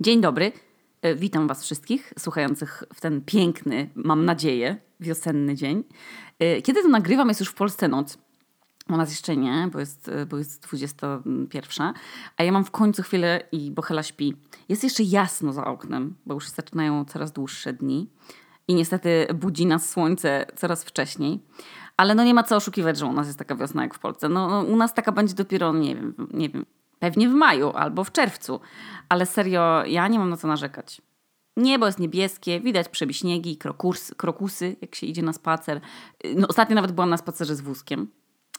Dzień dobry. E, Witam Was wszystkich słuchających w ten piękny, mam nadzieję, wiosenny dzień. E, Kiedy to nagrywam, jest już w Polsce noc. U nas jeszcze nie, bo jest, e, bo jest 21, a ja mam w końcu chwilę i Bochela śpi. Jest jeszcze jasno za oknem, bo już zaczynają coraz dłuższe dni i niestety budzi nas słońce coraz wcześniej. Ale no nie ma co oszukiwać, że u nas jest taka wiosna jak w Polsce. No, u nas taka będzie dopiero, nie wiem, nie wiem, pewnie w maju albo w czerwcu. Ale serio, ja nie mam na co narzekać. Niebo jest niebieskie, widać przebiśniegi, krokus, krokusy, jak się idzie na spacer. No, ostatnio nawet byłam na spacerze z wózkiem.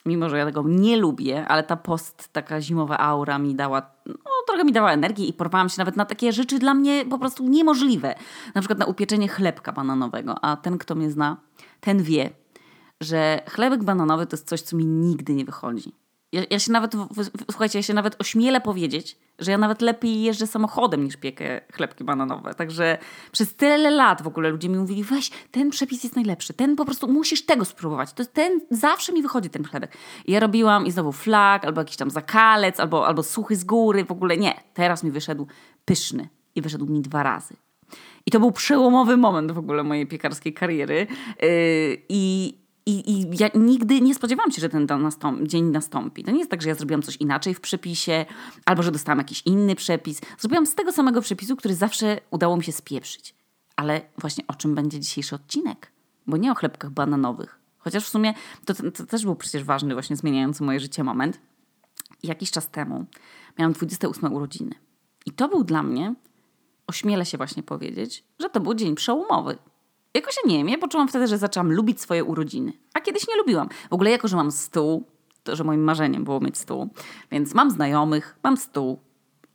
Mimo, że ja tego nie lubię, ale ta post, taka zimowa aura mi dała, no trochę mi dała energii i porwałam się nawet na takie rzeczy dla mnie po prostu niemożliwe. Na przykład na upieczenie chlebka bananowego. A ten, kto mnie zna, ten wie, że chlebek bananowy to jest coś, co mi nigdy nie wychodzi. Ja, ja się nawet, słuchajcie, ja się nawet ośmielę powiedzieć, że ja nawet lepiej jeżdżę samochodem niż piekę chlebki bananowe. Także przez tyle lat w ogóle ludzie mi mówili, weź, ten przepis jest najlepszy, ten po prostu musisz tego spróbować. To ten, zawsze mi wychodzi ten chlebek. I ja robiłam i znowu flag, albo jakiś tam zakalec, albo, albo suchy z góry, w ogóle nie. Teraz mi wyszedł pyszny i wyszedł mi dwa razy. I to był przełomowy moment w ogóle mojej piekarskiej kariery. Yy, I, i, I ja nigdy nie spodziewałam się, że ten dan- nastąp- dzień nastąpi. To nie jest tak, że ja zrobiłam coś inaczej w przepisie, albo że dostałam jakiś inny przepis. Zrobiłam z tego samego przepisu, który zawsze udało mi się spieprzyć. Ale właśnie o czym będzie dzisiejszy odcinek? Bo nie o chlebkach bananowych. Chociaż w sumie to, to też był przecież ważny, właśnie zmieniający moje życie moment. Jakiś czas temu miałam 28 urodziny. I to był dla mnie ośmielę się właśnie powiedzieć, że to był dzień przełomowy. Jakoś ja nie wiem, ja poczułam wtedy, że zaczęłam lubić swoje urodziny. A kiedyś nie lubiłam. W ogóle jako, że mam stół, to że moim marzeniem było mieć stół, więc mam znajomych, mam stół.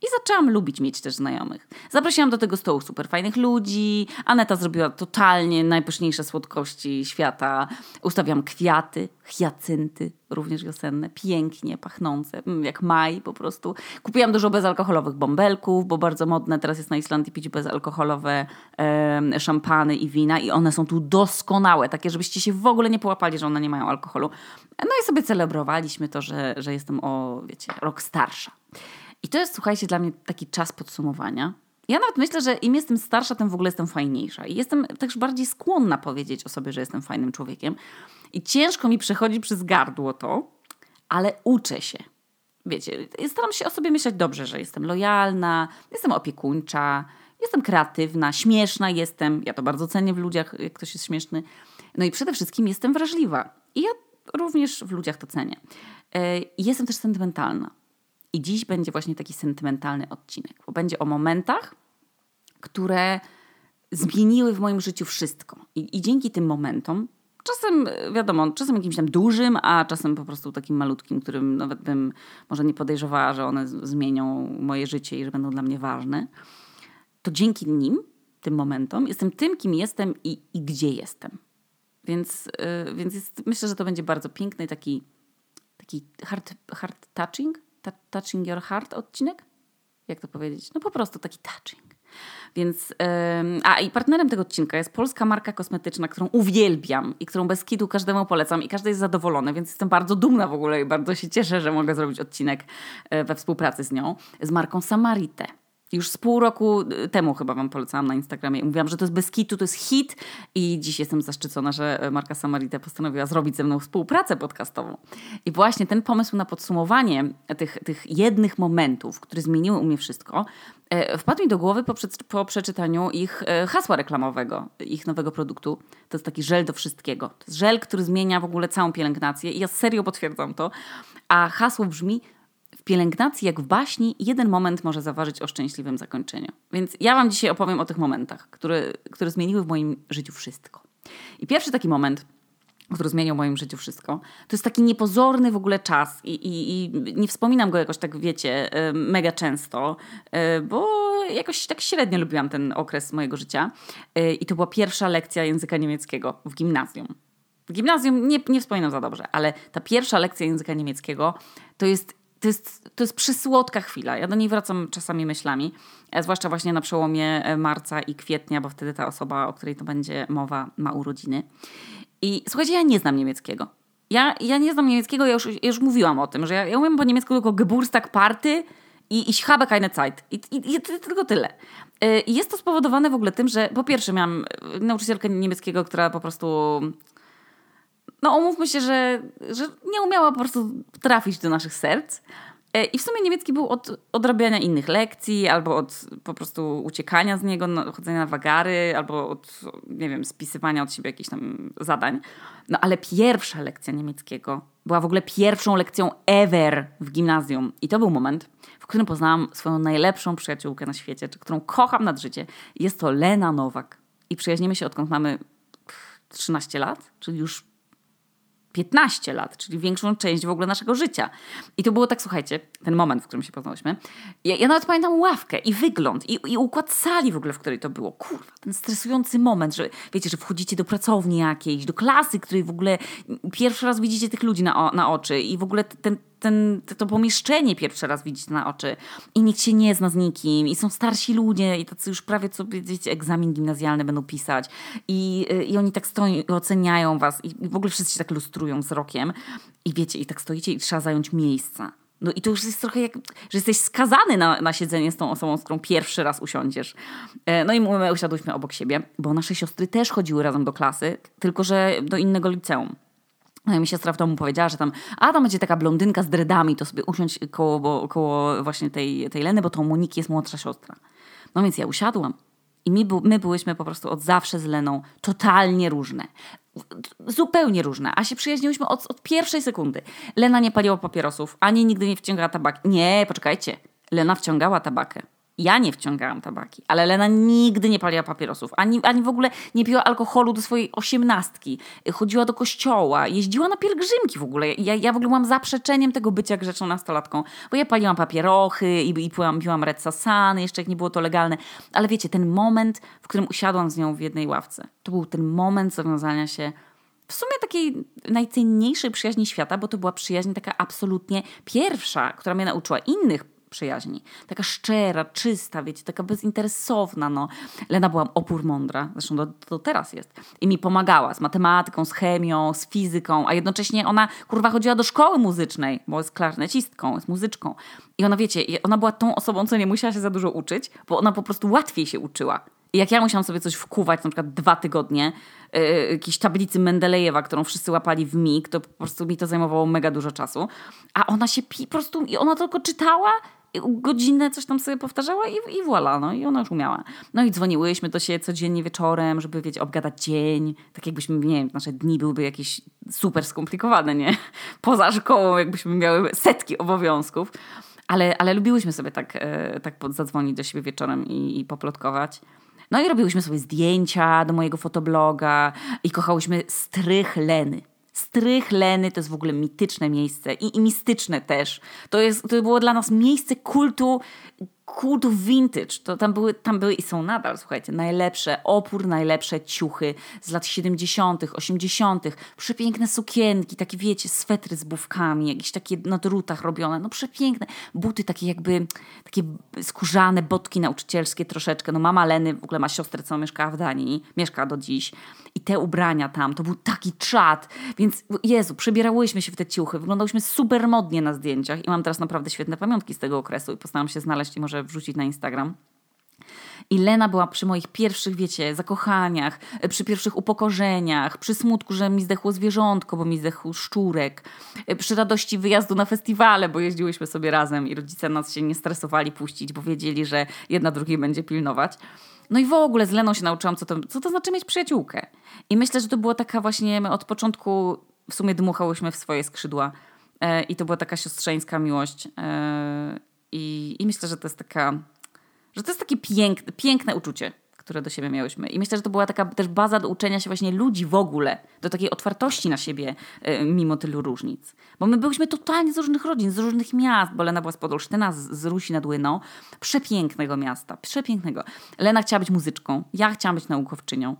I zaczęłam lubić mieć też znajomych. Zaprosiłam do tego stołu super fajnych ludzi. Aneta zrobiła totalnie najpyszniejsze słodkości świata. Ustawiam kwiaty, hiacynty, również wiosenne, pięknie pachnące, mm, jak maj po prostu. Kupiłam dużo bezalkoholowych bąbelków, bo bardzo modne teraz jest na Islandii pić bezalkoholowe em, szampany i wina i one są tu doskonałe, takie żebyście się w ogóle nie połapali, że one nie mają alkoholu. No i sobie celebrowaliśmy to, że, że jestem o, wiecie, rok starsza. I to jest, słuchajcie, dla mnie taki czas podsumowania. Ja nawet myślę, że im jestem starsza, tym w ogóle jestem fajniejsza. I jestem też bardziej skłonna powiedzieć o sobie, że jestem fajnym człowiekiem. I ciężko mi przechodzi przez gardło to, ale uczę się. Wiecie, staram się o sobie myśleć dobrze, że jestem lojalna, jestem opiekuńcza, jestem kreatywna, śmieszna jestem. Ja to bardzo cenię w ludziach, jak ktoś jest śmieszny. No i przede wszystkim jestem wrażliwa. I ja również w ludziach to cenię. I Jestem też sentymentalna. I dziś będzie właśnie taki sentymentalny odcinek, bo będzie o momentach, które zmieniły w moim życiu wszystko. I, I dzięki tym momentom, czasem e, wiadomo, czasem jakimś tam dużym, a czasem po prostu takim malutkim, którym nawet bym może nie podejrzewała, że one zmienią moje życie i że będą dla mnie ważne, to dzięki nim, tym momentom, jestem tym, kim jestem i, i gdzie jestem. Więc, yy, więc jest, myślę, że to będzie bardzo piękny taki, taki heart, heart touching, touching your heart odcinek? Jak to powiedzieć? No po prostu taki touching. Więc, a i partnerem tego odcinka jest polska marka kosmetyczna, którą uwielbiam i którą bez kitu każdemu polecam i każdy jest zadowolony, więc jestem bardzo dumna w ogóle i bardzo się cieszę, że mogę zrobić odcinek e, we współpracy z nią, z marką Samarite. Już z pół roku y, temu chyba wam polecałam na Instagramie mówiłam, że to jest bez kitu, to jest hit i dziś jestem zaszczycona, że marka Samarite postanowiła zrobić ze mną współpracę podcastową. I właśnie ten pomysł na podsumowanie tych, tych jednych momentów, które zmieniły u mnie wszystko, e, wpadł mi do głowy po, po przeczytaniu ich e, hasła reklamowego, ich nowego produktu. To jest taki żel do wszystkiego. To jest żel, który zmienia w ogóle całą pielęgnację i ja serio potwierdzam to. A hasło brzmi pielęgnacji, jak w baśni, jeden moment może zaważyć o szczęśliwym zakończeniu. Więc ja Wam dzisiaj opowiem o tych momentach, które, które zmieniły w moim życiu wszystko. I pierwszy taki moment, który zmienił w moim życiu wszystko, to jest taki niepozorny w ogóle czas i, i, i nie wspominam go jakoś tak, wiecie, e, mega często, e, bo jakoś tak średnio lubiłam ten okres mojego życia. E, I to była pierwsza lekcja języka niemieckiego w gimnazjum. W gimnazjum nie, nie wspominam za dobrze, ale ta pierwsza lekcja języka niemieckiego to jest, to jest, to jest przysłodka chwila. Ja do niej wracam czasami myślami, e, zwłaszcza właśnie na przełomie e, marca i kwietnia, bo wtedy ta osoba, o której to będzie mowa, ma urodziny. I słuchajcie, ja nie znam niemieckiego. Ja, ja nie znam niemieckiego, ja już, ja już mówiłam o tym, że ja, ja umiem po niemiecku tylko Geburtstag Party I ich habe keine Zeit. I, i, i tylko tyle. Y, I jest to spowodowane w ogóle tym, że po pierwsze miałam nauczycielkę niemieckiego, która po prostu no umówmy się, że, że nie umiała po prostu trafić do naszych serc. E, I w sumie niemiecki był od odrabiania innych lekcji, albo od po prostu uciekania z niego, no, chodzenia na wagary, albo od, nie wiem, spisywania od siebie jakichś tam zadań. No ale pierwsza lekcja niemieckiego była w ogóle pierwszą lekcją ever w gimnazjum. I to był moment, w którym poznałam swoją najlepszą przyjaciółkę na świecie, którą kocham nad życie. Jest to Lena Nowak. I przyjaźnimy się odkąd mamy 13 lat, czyli już 15 lat, czyli większą część w ogóle naszego życia. I to było tak, słuchajcie, ten moment, w którym się poznałyśmy. Ja, ja nawet pamiętam ławkę i wygląd i, i układ sali w ogóle, w której to było. Kurwa, ten stresujący moment, że wiecie, że wchodzicie do pracowni jakiejś, do klasy, której w ogóle pierwszy raz widzicie tych ludzi na, na oczy i w ogóle ten, ten, to pomieszczenie pierwszy raz widzicie na oczy i nikt się nie zna z nikim i są starsi ludzie i tacy już prawie co wiecie, egzamin gimnazjalny będą pisać i, i oni tak stoją i oceniają was i w ogóle wszyscy się tak lustrują wzrokiem i wiecie, i tak stoicie i trzeba zająć miejsca. No i to już jest trochę jak, że jesteś skazany na, na siedzenie z tą osobą, z którą pierwszy raz usiądziesz. E, no i my usiadłyśmy obok siebie, bo nasze siostry też chodziły razem do klasy, tylko że do innego liceum. No mi siostra w domu powiedziała, że tam, a tam będzie taka blondynka z dredami, to sobie usiądź koło, bo, koło właśnie tej, tej Leny, bo to Moniki jest młodsza siostra. No więc ja usiadłam. I my, my byłyśmy po prostu od zawsze z Leną totalnie różne. Zupełnie różne, a się przyjaźniłyśmy od, od pierwszej sekundy. Lena nie paliła papierosów, ani nigdy nie wciągała tabak. Nie, poczekajcie. Lena wciągała tabakę. Ja nie wciągałam tabaki, ale Lena nigdy nie paliła papierosów, ani, ani w ogóle nie piła alkoholu do swojej osiemnastki. Chodziła do kościoła, jeździła na pielgrzymki w ogóle. Ja, ja w ogóle byłam zaprzeczeniem tego bycia grzeczną nastolatką, bo ja paliłam papierochy i, i piłam, piłam red sasany, jeszcze jak nie było to legalne. Ale wiecie, ten moment, w którym usiadłam z nią w jednej ławce, to był ten moment zawiązania się w sumie takiej najcenniejszej przyjaźni świata, bo to była przyjaźń taka absolutnie pierwsza, która mnie nauczyła innych przyjaźni. Taka szczera, czysta, wiecie, taka bezinteresowna. No. Lena była opór mądra, zresztą do, do teraz jest. I mi pomagała z matematyką, z chemią, z fizyką, a jednocześnie ona, kurwa, chodziła do szkoły muzycznej, bo jest klarnecistką, jest muzyczką. I ona, wiecie, ona była tą osobą, co nie musiała się za dużo uczyć, bo ona po prostu łatwiej się uczyła. I jak ja musiałam sobie coś wkuwać, na przykład dwa tygodnie, yy, jakiejś tablicy Mendelejewa, którą wszyscy łapali w mig, to po prostu mi to zajmowało mega dużo czasu. A ona się pi, po prostu, i ona tylko czytała godzinę coś tam sobie powtarzała i, i voilà, no i ona już umiała. No i dzwoniłyśmy do siebie codziennie wieczorem, żeby, wiecie, obgadać dzień, tak jakbyśmy, nie wiem, nasze dni byłyby jakieś super skomplikowane, nie? Poza szkołą, jakbyśmy miały setki obowiązków. Ale, ale lubiłyśmy sobie tak, e, tak zadzwonić do siebie wieczorem i, i poplotkować. No i robiłyśmy sobie zdjęcia do mojego fotobloga i kochałyśmy strych Leny. Strych Leny to jest w ogóle mityczne miejsce i, i mistyczne też. To, jest, to było dla nas miejsce kultu kultu vintage. To tam były, tam były i są nadal, słuchajcie, najlepsze, opór, najlepsze ciuchy z lat 70., 80., przepiękne sukienki, takie wiecie, swetry z bufkami, jakieś takie na drutach robione, no przepiękne. Buty takie jakby, takie skórzane, botki nauczycielskie troszeczkę. No mama Leny w ogóle ma siostrę, co mieszkała w Danii, mieszka do dziś. I te ubrania tam, to był taki czad. Więc Jezu, przebierałyśmy się w te ciuchy, wyglądałyśmy super modnie na zdjęciach i mam teraz naprawdę świetne pamiątki z tego okresu i postaram się znaleźć i może wrzucić na Instagram. I Lena była przy moich pierwszych, wiecie, zakochaniach, przy pierwszych upokorzeniach, przy smutku, że mi zdechło zwierzątko, bo mi zdechł szczurek, przy radości wyjazdu na festiwale, bo jeździłyśmy sobie razem i rodzice nas się nie stresowali puścić, bo wiedzieli, że jedna drugiej będzie pilnować. No i w ogóle z Leną się nauczyłam, co to, co to znaczy mieć przyjaciółkę. I myślę, że to była taka właśnie, my od początku w sumie dmuchałyśmy w swoje skrzydła. E, I to była taka siostrzeńska miłość. E, I, I myślę, że to jest taka, że to jest takie piękne, piękne uczucie, które do siebie miałyśmy. I myślę, że to była taka też baza do uczenia się właśnie ludzi w ogóle, do takiej otwartości na siebie, e, mimo tylu różnic. Bo my byliśmy totalnie z różnych rodzin, z różnych miast, bo Lena była z Podolsztyna, z, z Rusi nad Łyną. Przepięknego miasta, przepięknego. Lena chciała być muzyczką, ja chciałam być naukowczynią.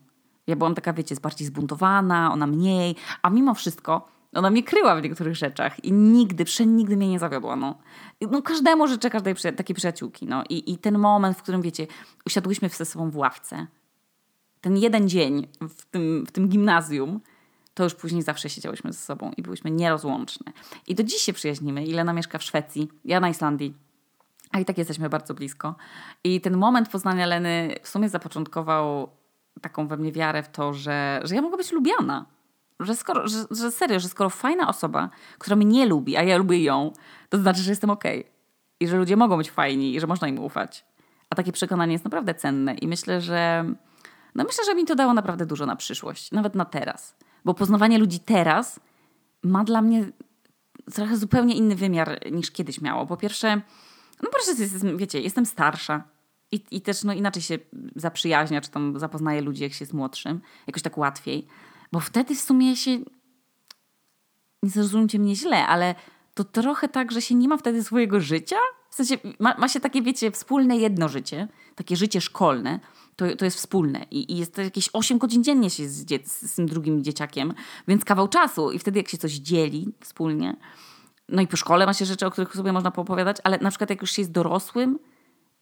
Ja byłam taka, wiecie, bardziej zbuntowana, ona mniej, a mimo wszystko ona mnie kryła w niektórych rzeczach i nigdy, przenigdy mnie nie zawiodła. No, no każdemu życzę każdej takiej przyjaciółki. No. I, I ten moment, w którym, wiecie, usiadłyśmy ze sobą w ławce, ten jeden dzień w tym, w tym gimnazjum, to już później zawsze siedziałyśmy ze sobą i byłyśmy nierozłączne. I do dziś się przyjaźnimy. Ilena mieszka w Szwecji, ja na Islandii. A i tak jesteśmy bardzo blisko. I ten moment poznania Leny w sumie zapoczątkował taką we mnie wiarę w to, że, że ja mogę być lubiana. Że, skoro, że, że serio, że skoro fajna osoba, która mnie lubi, a ja lubię ją, to znaczy, że jestem okej. Okay. I że ludzie mogą być fajni i że można im ufać. A takie przekonanie jest naprawdę cenne i myślę, że no myślę, że mi to dało naprawdę dużo na przyszłość, nawet na teraz. Bo poznawanie ludzi teraz ma dla mnie trochę zupełnie inny wymiar niż kiedyś miało. Po pierwsze, no jestem, wiecie, jestem starsza i, i też no, inaczej się zaprzyjaźnia, czy tam zapoznaje ludzi, jak się jest młodszym. Jakoś tak łatwiej. Bo wtedy w sumie się, nie zrozumcie mnie źle, ale to trochę tak, że się nie ma wtedy swojego życia. W sensie ma, ma się takie, wiecie, wspólne jedno życie, takie życie szkolne, to, to jest wspólne. I, i jest to jakieś 8 godzin dziennie się z, z, tym drugim dzieciakiem, więc kawał czasu. I wtedy jak się coś dzieli wspólnie, no i po szkole ma się rzeczy, o których sobie można poopowiadać, ale na przykład jak już się jest dorosłym,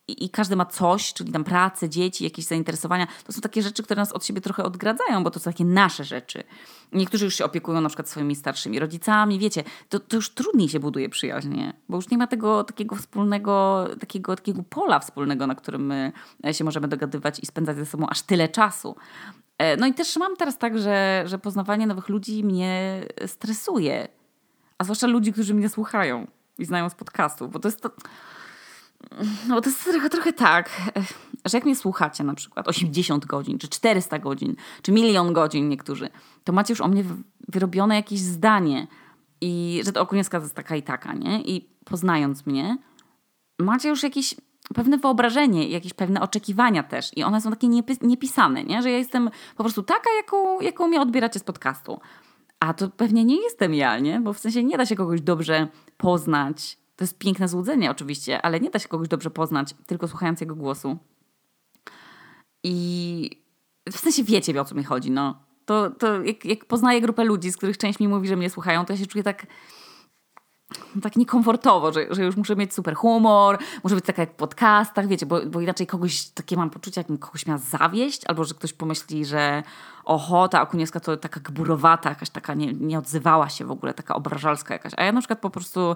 i, i, każdy ma coś, czyli tam pracę, dzieci, jakieś zainteresowania. To są takie rzeczy, które nas od siebie trochę odgradzają, bo to są takie nasze rzeczy. Niektórzy już się opiekują na przykład swoimi starszymi rodzicami, wiecie, to, to już trudniej się buduje przyjaźnie, bo już nie ma tego takiego wspólnego, takiego, takiego pola wspólnego, na którym my się możemy dogadywać i spędzać ze sobą aż tyle czasu. E, no i też mam teraz tak, że, że poznawanie nowych ludzi mnie stresuje. A zwłaszcza ludzi, którzy mnie słuchają i znają z podcastu, bo to jest to no to jest trochę, trochę tak, że jak mnie słuchacie na przykład 80 godzin, czy 400 godzin, czy milion godzin niektórzy, to macie już o mnie wyrobione jakieś zdanie i że to Okuniewska jest taka i taka, nie? I poznając mnie, macie już jakieś pewne wyobrażenie, jakieś pewne oczekiwania też i one są takie niepisane, nie? Że ja jestem po prostu taka, jaką, jaką mnie odbieracie z podcastu. A to pewnie nie jestem ja, nie? Bo w sensie nie da się kogoś dobrze poznać to jest piękne złudzenie oczywiście, ale nie da się kogoś dobrze poznać, tylko słuchając jego głosu. I w sensie wiecie, o co mi chodzi, no. To, to jak, jak poznaję grupę ludzi, z których część mi mówi, że mnie słuchają, to ja się czuję tak tak niekomfortowo, że, że już muszę mieć super humor, muszę być taka jak w podcastach, wiecie, bo, bo inaczej kogoś, takie mam poczucie, jakbym kogoś miała zawieść, albo że ktoś pomyśli, że oho, ta Okuniewska to taka gburowata, jakaś taka nie, nie odzywała się w ogóle, taka obrażalska jakaś. A ja na przykład po prostu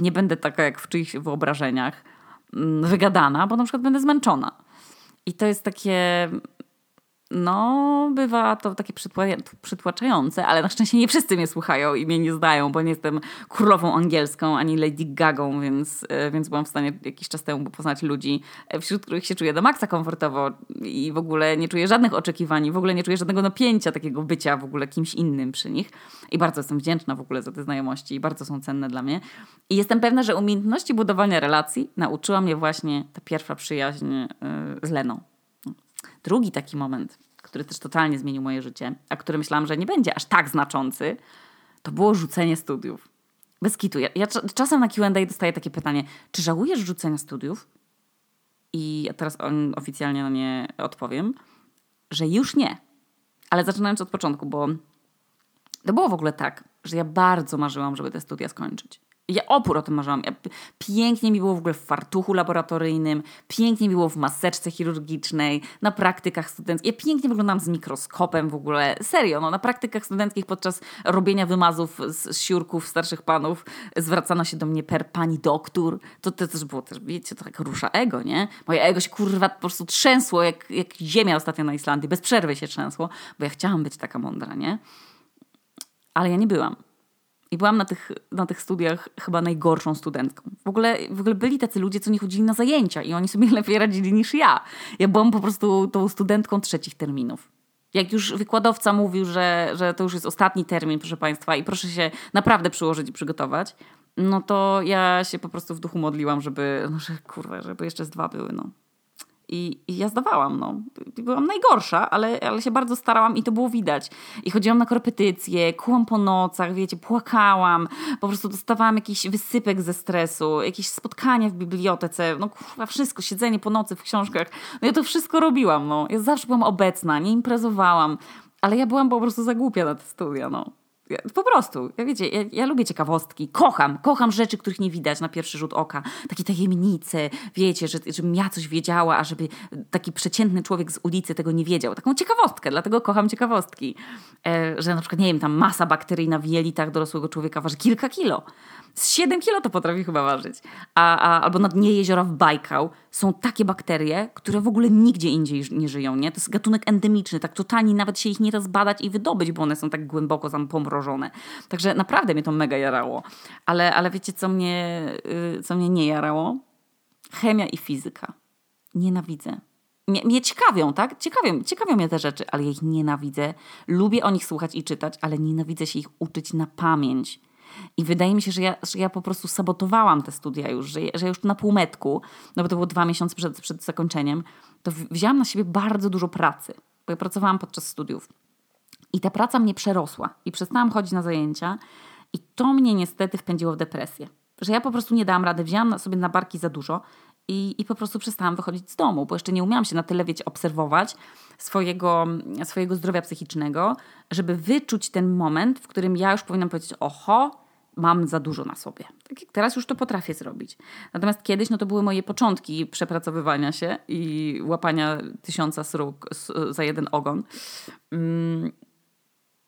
nie będę taka jak w czyichś wyobrażeniach mm, wygadana, bo na przykład będę zmęczona. I to jest takie no, bywa to takie przytłaczające, ale na szczęście nie wszyscy mnie słuchają i mnie nie znają, bo nie jestem królową angielską ani Lady Gagą, więc, e, więc byłam w stanie jakiś czas temu poznać ludzi, e, wśród których się czuję do maksa komfortowo i w ogóle nie czuję żadnych oczekiwań, w ogóle nie czuję żadnego napięcia takiego bycia w ogóle kimś innym przy nich. I bardzo jestem wdzięczna w ogóle za te znajomości i bardzo są cenne dla mnie. I jestem pewna, że umiejętności budowania relacji nauczyła mnie właśnie ta pierwsza przyjaźń e, z Leną. Drugi taki moment, który też totalnie zmienił moje życie, a który myślałam, że nie będzie aż tak znaczący, to było rzucenie studiów. Bez kitu. Ja, ja czasem na Q&A dostaję takie pytanie, czy żałujesz rzucenia studiów? I ja teraz on oficjalnie na nie odpowiem, że już nie. Ale zaczynając od początku, bo to było w ogóle tak, że ja bardzo marzyłam, żeby te studia skończyć. Ja opór o tym marzyłam. Ja, pięknie mi było w ogóle w fartuchu laboratoryjnym, pięknie mi było w maseczce chirurgicznej, na praktykach studenckich. Ja pięknie wyglądam z mikroskopem w ogóle. Serio, no, na praktykach studenckich podczas robienia wymazów z, z siurków starszych panów zwracano się do mnie per pani doktor. To, to też było też, wiecie, to tak rusza ego, nie? Moje ego się kurwa po prostu trzęsło, jak, jak ziemia ostatnio na Islandii. Bez przerwy się trzęsło, bo ja chciałam być taka mądra, nie? Ale ja nie byłam. I byłam na tych, na tych studiach chyba najgorszą studentką. W ogóle, w ogóle byli tacy ludzie, co nie chodzili na zajęcia i oni sobie lepiej radzili niż ja. Ja byłam po prostu tą studentką trzecich terminów. Jak już wykładowca mówił, że, że to już jest ostatni termin, proszę Państwa, i proszę się naprawdę przyłożyć i przygotować, no to ja się po prostu w duchu modliłam, żeby, no, że kurwa, żeby jeszcze z dwa były, no. I, I, ja zdawałam, no. Byłam najgorsza, ale, ale się bardzo starałam i to było widać. I chodziłam na korepetycje, kułam po nocach, wiecie, płakałam, po prostu dostawałam jakiś wysypek ze stresu, jakieś spotkania w bibliotece, no kurwa, wszystko, siedzenie po nocy w książkach. No ja to wszystko robiłam, no. Ja zawsze byłam obecna, nie imprezowałam, ale ja byłam po prostu za głupia na te studia, no. Po prostu, ja wiecie, ja, ja, lubię ciekawostki, kocham, kocham rzeczy, których nie widać na pierwszy rzut oka. Takie tajemnice, wiecie, że, żebym ja coś wiedziała, a żeby taki przeciętny człowiek z ulicy tego nie wiedział. Taką ciekawostkę, dlatego kocham ciekawostki. E, że na przykład, nie wiem, tam masa bakteryjna w jelitach dorosłego człowieka waży kilka kilo. Z 7 kilo to potrafi chyba ważyć. A, a, albo na dnie jeziora w Bajkał są takie bakterie, które w ogóle nigdzie indziej nie żyją. Nie? To jest gatunek endemiczny, tak totalnie nawet się ich nie da zbadać i wydobyć, bo one są tak głęboko tam pomrożone. Także naprawdę mnie to mega jarało. Ale, ale wiecie, co mnie, yy, co mnie nie jarało? Chemia i fizyka. Nienawidzę. Mnie, mnie ciekawią, tak? Ciekawią, ciekawią mnie te rzeczy, ale ja ich nienawidzę. Lubię o nich słuchać i czytać, ale nienawidzę się ich uczyć na pamięć. I wydaje mi się, że ja, że ja po prostu sabotowałam te studia już, że, że już na półmetku, no bo to było dwa miesiące przed, przed zakończeniem, to wzięłam na siebie bardzo dużo pracy, bo ja pracowałam podczas studiów. I ta praca mnie przerosła i przestałam chodzić na zajęcia i to mnie niestety wpędziło w depresję. Że ja po prostu nie dałam rady, wzięłam sobie na barki za dużo i, i po prostu przestałam wychodzić z domu, bo jeszcze nie umiałam się na tyle, wiecie, obserwować swojego, swojego zdrowia psychicznego, żeby wyczuć ten moment, w którym ja już powinnam powiedzieć, oho, mam za dużo na sobie. Tak jak teraz już to potrafię zrobić. Natomiast kiedyś no to były moje początki przepracowywania się i łapania tysiąca sruk za jeden ogon. Mm,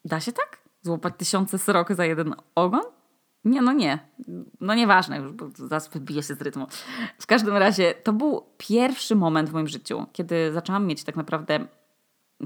da się tak? Złapać tysiące srok za jeden ogon? Nie, no nie. No nieważne już, bo zaraz wybiję się z rytmu. W każdym razie to był pierwszy moment w moim życiu, kiedy zaczęłam mieć tak naprawdę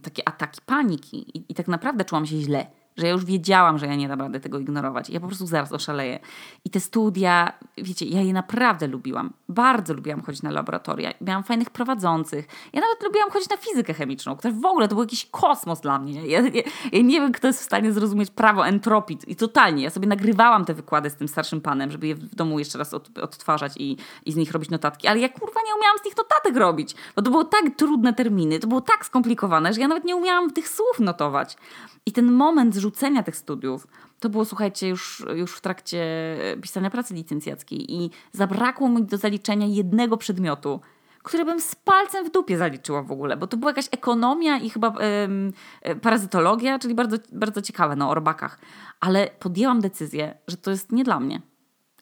takie ataki paniki i, i tak naprawdę czułam się źle że ja już wiedziałam, że ja nie dam rady tego ignorować. Ja po prostu zaraz oszaleję. I te studia, wiecie, ja je naprawdę lubiłam. Bardzo lubiłam chodzić na laboratoria. Miałam fajnych prowadzących. Ja nawet lubiłam chodzić na fizykę chemiczną, która w ogóle to był jakiś kosmos dla mnie. Ja, ja, ja nie wiem, kto jest w stanie zrozumieć prawo entropii. I totalnie. Ja sobie nagrywałam te wykłady z tym starszym panem, żeby je w domu jeszcze raz od, odtwarzać i, i z nich robić notatki. Ale ja kurwa nie umiałam z nich notatek robić, bo to były tak trudne terminy, to było tak skomplikowane, że ja nawet nie umiałam tych słów notować. I ten moment zrzucenia tych studiów, to było, słuchajcie, już, już w trakcie pisania pracy licencjackiej i zabrakło mi do zaliczenia jednego przedmiotu, który bym z palcem w dupie zaliczyła w ogóle, bo to była jakaś ekonomia i chyba yy, parazytologia, czyli bardzo, bardzo ciekawe, no, o robakach. Ale podjęłam decyzję, że to jest nie dla mnie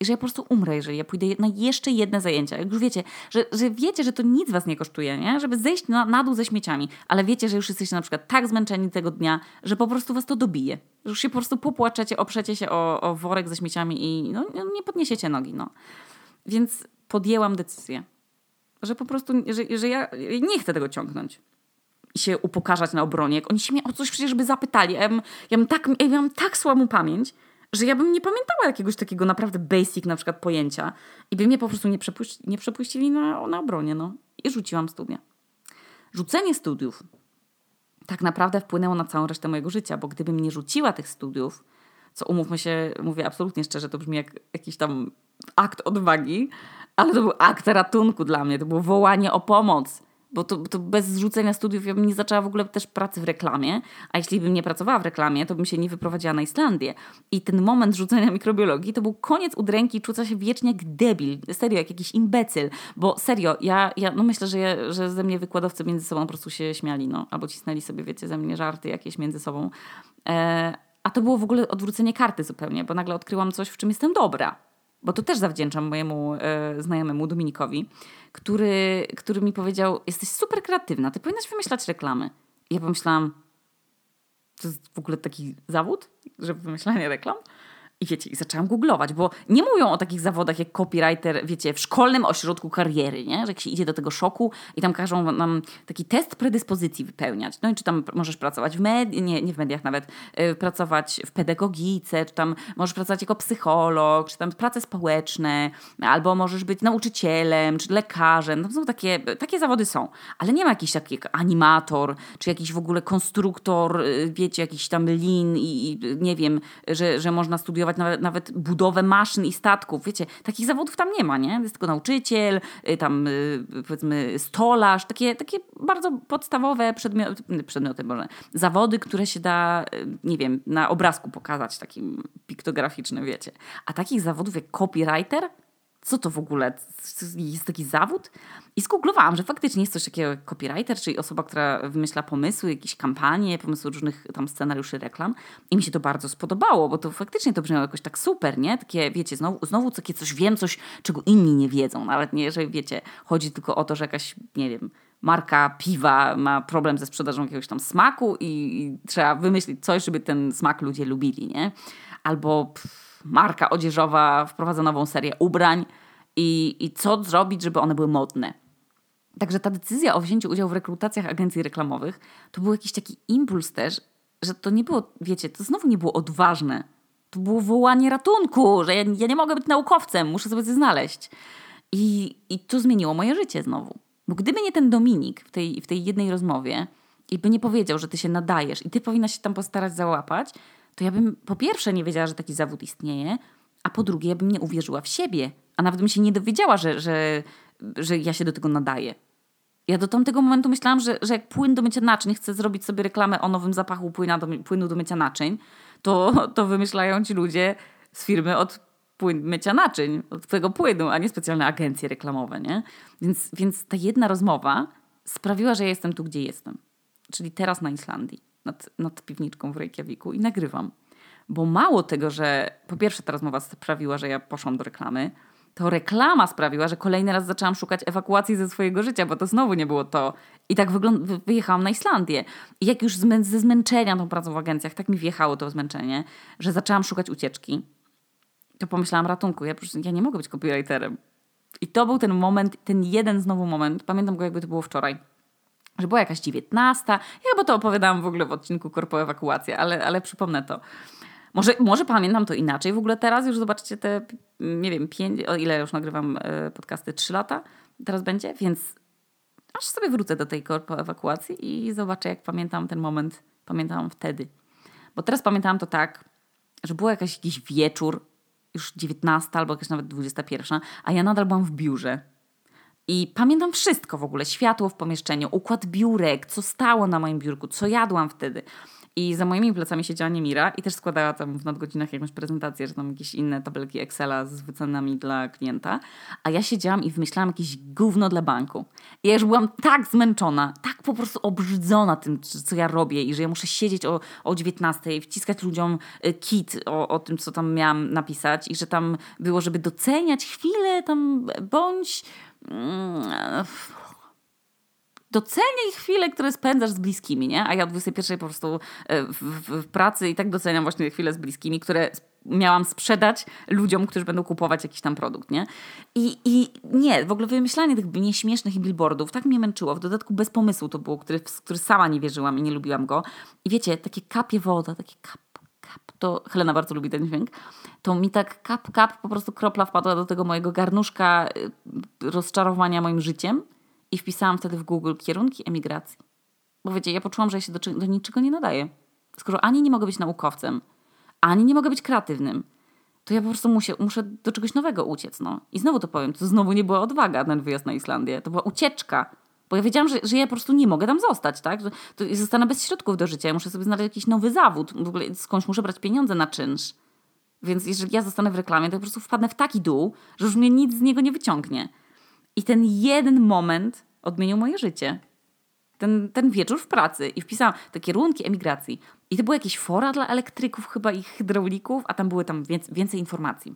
że ja po prostu umrę, jeżeli ja pójdę na jeszcze jedne zajęcia. Jak już wiecie, że, że wiecie, że to nic was nie kosztuje, nie? żeby zejść na, na dół ze śmieciami, ale wiecie, że już jesteście na przykład tak zmęczeni tego dnia, że po prostu was to dobije. Że już się po prostu popłaczecie, oprzecie się o, o worek ze śmieciami i no, nie podniesiecie nogi. No. Więc podjęłam decyzję, że po prostu, że, że ja nie chcę tego ciągnąć i się upokarzać na obronie. Oni się mnie o coś przecież by zapytali. Ja bym, ja tak, ja mam tak słabą pamięć, że ja bym nie pamiętała jakiegoś takiego naprawdę basic na przykład pojęcia i by mnie po prostu nie, nie przepuścili na, na obronie, no. I rzuciłam studia. Rzucenie studiów tak naprawdę wpłynęło na całą resztę mojego życia, bo gdybym nie rzuciła tych studiów, co umówmy się, mówię absolutnie szczerze, to brzmi jak jakiś tam akt odwagi, ale to był akt ratunku dla mnie, to było wołanie o pomoc bo to, to bez zrzucenia studiów ja bym nie zaczęła w ogóle też pracy w reklamie, a jeśli bym nie pracowała w reklamie, to bym się nie wyprowadziła na Islandię. I ten moment rzucenia mikrobiologii to był koniec udręki, czuła się wiecznie jak debil, serio, jak jakiś imbecyl, bo serio, ja, ja no myślę, że, ja, że ze mnie wykładowcy między sobą po prostu się śmiali, no, albo cisnęli sobie, wiecie, ze mnie żarty jakieś między sobą. E, a to było w ogóle odwrócenie karty zupełnie, bo nagle odkryłam coś, w czym jestem dobra bo to też zawdzięczam mojemu e, znajomemu Dominikowi, który, który mi powiedział: Jesteś super kreatywna, ty powinnaś wymyślać reklamy. I ja pomyślałam, to jest w ogóle taki zawód, że wymyślanie reklam? I wiecie, i zaczęłam googlować, bo nie mówią o takich zawodach jak copywriter, wiecie, w szkolnym ośrodku kariery, nie? że jak się idzie do tego szoku i tam każą nam taki test predyspozycji wypełniać. No i czy tam możesz pracować w mediach, nie, nie w mediach nawet, yy, pracować w pedagogice, czy tam możesz pracować jako psycholog, czy tam prace społeczne, albo możesz być nauczycielem, czy lekarzem. No są takie, takie zawody są, ale nie ma jakiś taki animator, czy jakiś w ogóle konstruktor, yy, wiecie, jakiś tam lin i, i nie wiem, że, że można studiować nawet, nawet budowę maszyn i statków. Wiecie, takich zawodów tam nie ma, nie? Jest tylko nauczyciel, y, tam y, powiedzmy stolarz, takie, takie bardzo podstawowe przedmioty, przedmioty może, zawody, które się da, y, nie wiem, na obrazku pokazać, takim piktograficznym, wiecie. A takich zawodów jak copywriter co to w ogóle? Jest taki zawód? I skooglowałam, że faktycznie jest coś takiego jak copywriter, czyli osoba, która wymyśla pomysły, jakieś kampanie, pomysły różnych tam scenariuszy reklam. I mi się to bardzo spodobało, bo to faktycznie to brzmiało jakoś tak super, nie? Takie, wiecie, znowu, znowu takie coś wiem, coś, czego inni nie wiedzą. Nawet nie, że wiecie, chodzi tylko o to, że jakaś, nie wiem, marka piwa ma problem ze sprzedażą jakiegoś tam smaku i, i trzeba wymyślić coś, żeby ten smak ludzie lubili, nie? Albo pff, marka odzieżowa wprowadza nową serię ubrań i, i co zrobić, żeby one były modne. Także ta decyzja o wzięciu udziału w rekrutacjach agencji reklamowych to był jakiś taki impuls też, że to nie było, wiecie, to znowu nie było odważne. To było wołanie ratunku, że ja, ja nie mogę być naukowcem, muszę sobie coś znaleźć. I, I to zmieniło moje życie znowu. Bo gdyby nie ten Dominik w tej, w tej jednej rozmowie i by nie powiedział, że ty się nadajesz i ty powinnaś się tam postarać załapać, to ja bym po pierwsze nie wiedziała, że taki zawód istnieje, a po drugie ja bym nie uwierzyła w siebie, a nawet bym się nie dowiedziała, że, że, że ja się do tego nadaję. Ja do tamtego momentu myślałam, że, że jak płyn do mycia naczyń, chcę zrobić sobie reklamę o nowym zapachu do, płynu do mycia naczyń, to, to wymyślają ci ludzie z firmy od płyn, mycia naczyń, od tego płynu, a nie specjalne agencje reklamowe, nie? Więc, więc ta jedna rozmowa sprawiła, że ja jestem tu, gdzie jestem. Czyli teraz na Islandii, nad, nad piwniczką w Reykjaviku i nagrywam. Bo mało tego, że po pierwsze ta rozmowa sprawiła, że ja poszłam do reklamy, to reklama sprawiła, że kolejny raz zaczęłam szukać ewakuacji ze swojego życia, bo to znowu nie było to. I tak wyjechałam na Islandię. I jak już zmę- ze zmęczenia tą pracą w agencjach, tak mi wjechało to zmęczenie, że zaczęłam szukać ucieczki. To pomyślałam ratunku, ja, ja nie mogę być copywriterem. I to był ten moment, ten jeden znowu moment, pamiętam go jakby to było wczoraj, że była jakaś dziewiętnastna. Ja chyba to opowiadałam w ogóle w odcinku Korpo Ewakuacja, ale, ale przypomnę to. Może, może pamiętam to inaczej. W ogóle teraz już zobaczcie te, nie wiem, pięć, o ile już nagrywam e, podcasty, trzy lata teraz będzie, więc aż sobie wrócę do tej korpo ewakuacji i zobaczę, jak pamiętam ten moment, pamiętam wtedy. Bo teraz pamiętałam to tak, że był jakiś wieczór, już 19 albo jakaś nawet 21, a ja nadal byłam w biurze. I pamiętam wszystko w ogóle, światło w pomieszczeniu, układ biurek, co stało na moim biurku, co jadłam wtedy. I za moimi plecami siedziała Niemira i też składała tam w nadgodzinach jakąś prezentację, że tam jakieś inne tabelki Excela z wycenami dla klienta. A ja siedziałam i wymyślałam jakieś gówno dla banku. I ja już byłam tak zmęczona, tak po prostu obrzydzona tym, co ja robię i że ja muszę siedzieć o, o 19, wciskać ludziom y, kit o, o tym, co tam miałam napisać i że tam było, żeby doceniać chwilę tam bądź... Mm, doceniaj chwile, które spędzasz z bliskimi, nie? A ja o 21 po prostu e, w, w, w pracy i tak doceniam właśnie chwile z bliskimi, które miałam sprzedać ludziom, którzy będą kupować jakiś tam produkt, nie? I, I nie, w ogóle wymyślanie tych nieśmiesznych billboardów tak mnie męczyło. W dodatku bez pomysłu to było, który, który sama nie wierzyłam i nie lubiłam go. I wiecie, takie kapie woda, takie kap, kap, to Helena bardzo lubi ten dźwięk, to mi tak kap, kap, po prostu kropla wpadła do tego mojego garnuszka y, rozczarowania moim życiem i wpisałam wtedy w Google kierunki emigracji. Bo wiecie, ja poczułam, że ja się do, do niczego nie nadaję. Skoro ani nie mogę być naukowcem, ani nie mogę być kreatywnym, to ja po prostu muszę, muszę do czegoś nowego uciec. No. I znowu to powiem, to znowu nie była odwaga ten wyjazd na Islandię. To była ucieczka. Bo ja wiedziałam, że, że ja po prostu nie mogę tam zostać, tak? To zostanę bez środków do życia. Ja muszę sobie znaleźć jakiś nowy zawód. W ogóle skądś muszę brać pieniądze na czynsz. Więc jeżeli ja zostanę w reklamie, to po prostu wpadnę w taki dół, że już mnie nic z niego nie wyciągnie. I ten jeden moment odmienił moje życie. Ten, ten wieczór w pracy i wpisałam te kierunki emigracji. I to były jakieś fora dla elektryków chyba i hydraulików, a tam były tam więcej, więcej informacji.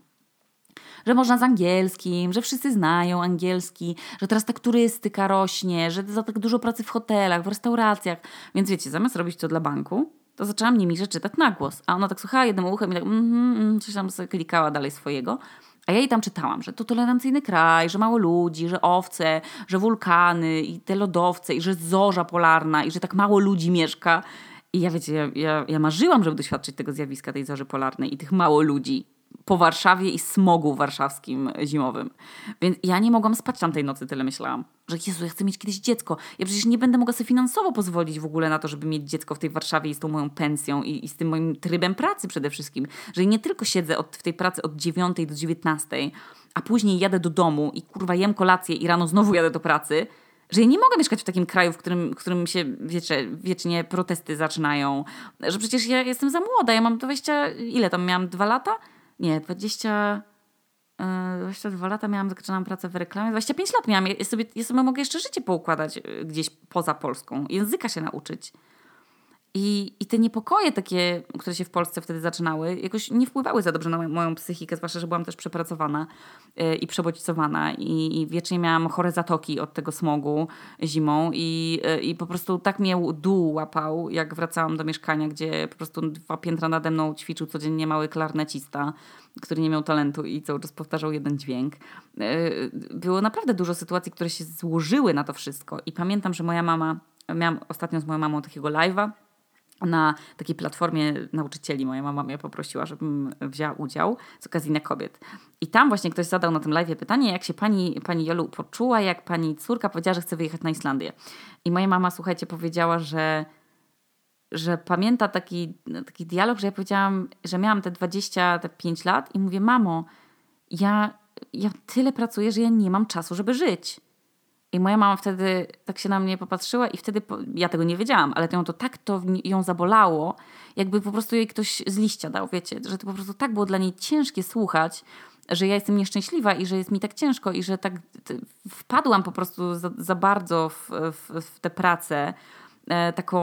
Że można z angielskim, że wszyscy znają angielski, że teraz tak turystyka rośnie, że za tak dużo pracy w hotelach, w restauracjach. Więc wiecie, zamiast robić to dla banku, to zaczęłam nimi czytać na głos. A ona tak słuchała jednym uchem i tak mm, mm, coś tam sobie klikała dalej swojego. A ja jej tam czytałam, że to tolerancyjny kraj, że mało ludzi, że owce, że wulkany i te lodowce i że zorza polarna i że tak mało ludzi mieszka. I ja wiecie, ja, ja, ja marzyłam, żeby doświadczyć tego zjawiska, tej zorzy polarnej i tych mało ludzi po Warszawie i smogu warszawskim zimowym. Więc ja nie mogłam spać tamtej nocy, tyle myślałam. Że Jezu, ja chcę mieć kiedyś dziecko. Ja przecież nie będę mogła sobie finansowo pozwolić w ogóle na to, żeby mieć dziecko w tej Warszawie i z tą moją pensją i, i z tym moim trybem pracy przede wszystkim. Że nie tylko siedzę od, w tej pracy od 9 do 19, a później jadę do domu i kurwa jem kolację i rano znowu jadę do pracy, że ja nie mogę mieszkać w takim kraju, w którym, w którym się wiecie, wiecznie protesty zaczynają. Że przecież ja jestem za młoda, ja mam 20, ile tam miałam, dwa lata? Nie, 20. 22 lata miałam, zaczynałam pracę w reklamie, 25 lat miałam. Ja sobie, ja sobie mogę jeszcze życie poukładać gdzieś poza Polską, języka się nauczyć. I, I te niepokoje takie, które się w Polsce wtedy zaczynały, jakoś nie wpływały za dobrze na moją, psychikę, zwłaszcza, że byłam też przepracowana yy, i przebodźcowana i, i wiecznie miałam chore zatoki od tego smogu zimą i, yy, i po prostu tak mnie dół łapał, jak wracałam do mieszkania, gdzie po prostu dwa piętra nade mną ćwiczył codziennie mały klarnecista, który nie miał talentu i cały czas powtarzał jeden dźwięk. Yy, było naprawdę dużo sytuacji, które się złożyły na to wszystko i pamiętam, że moja mama, miałam ostatnio z moją mamą takiego live'a, na takiej platformie nauczycieli. Moja mama mnie poprosiła, żebym wzięła udział z okazji na kobiet. I tam właśnie ktoś zadał na tym live pytanie, jak się pani, pani Jolu poczuła, jak pani córka powiedziała, że chce wyjechać na Islandię. I moja mama, słuchajcie, powiedziała, że, że pamięta taki, taki dialog, że ja powiedziałam, że miałam te 25 lat i mówię, mamo, ja, ja tyle pracuję, że ja nie mam czasu, żeby żyć. I moja mama wtedy tak się na mnie popatrzyła i wtedy, po, ja tego nie wiedziałam, ale ją to tak to ją zabolało, jakby po prostu jej ktoś z liścia dał, wiecie, że to po prostu tak było dla niej ciężkie słuchać, że ja jestem nieszczęśliwa i że jest mi tak ciężko i że tak wpadłam po prostu za, za bardzo w, w, w tę pracę, e, taką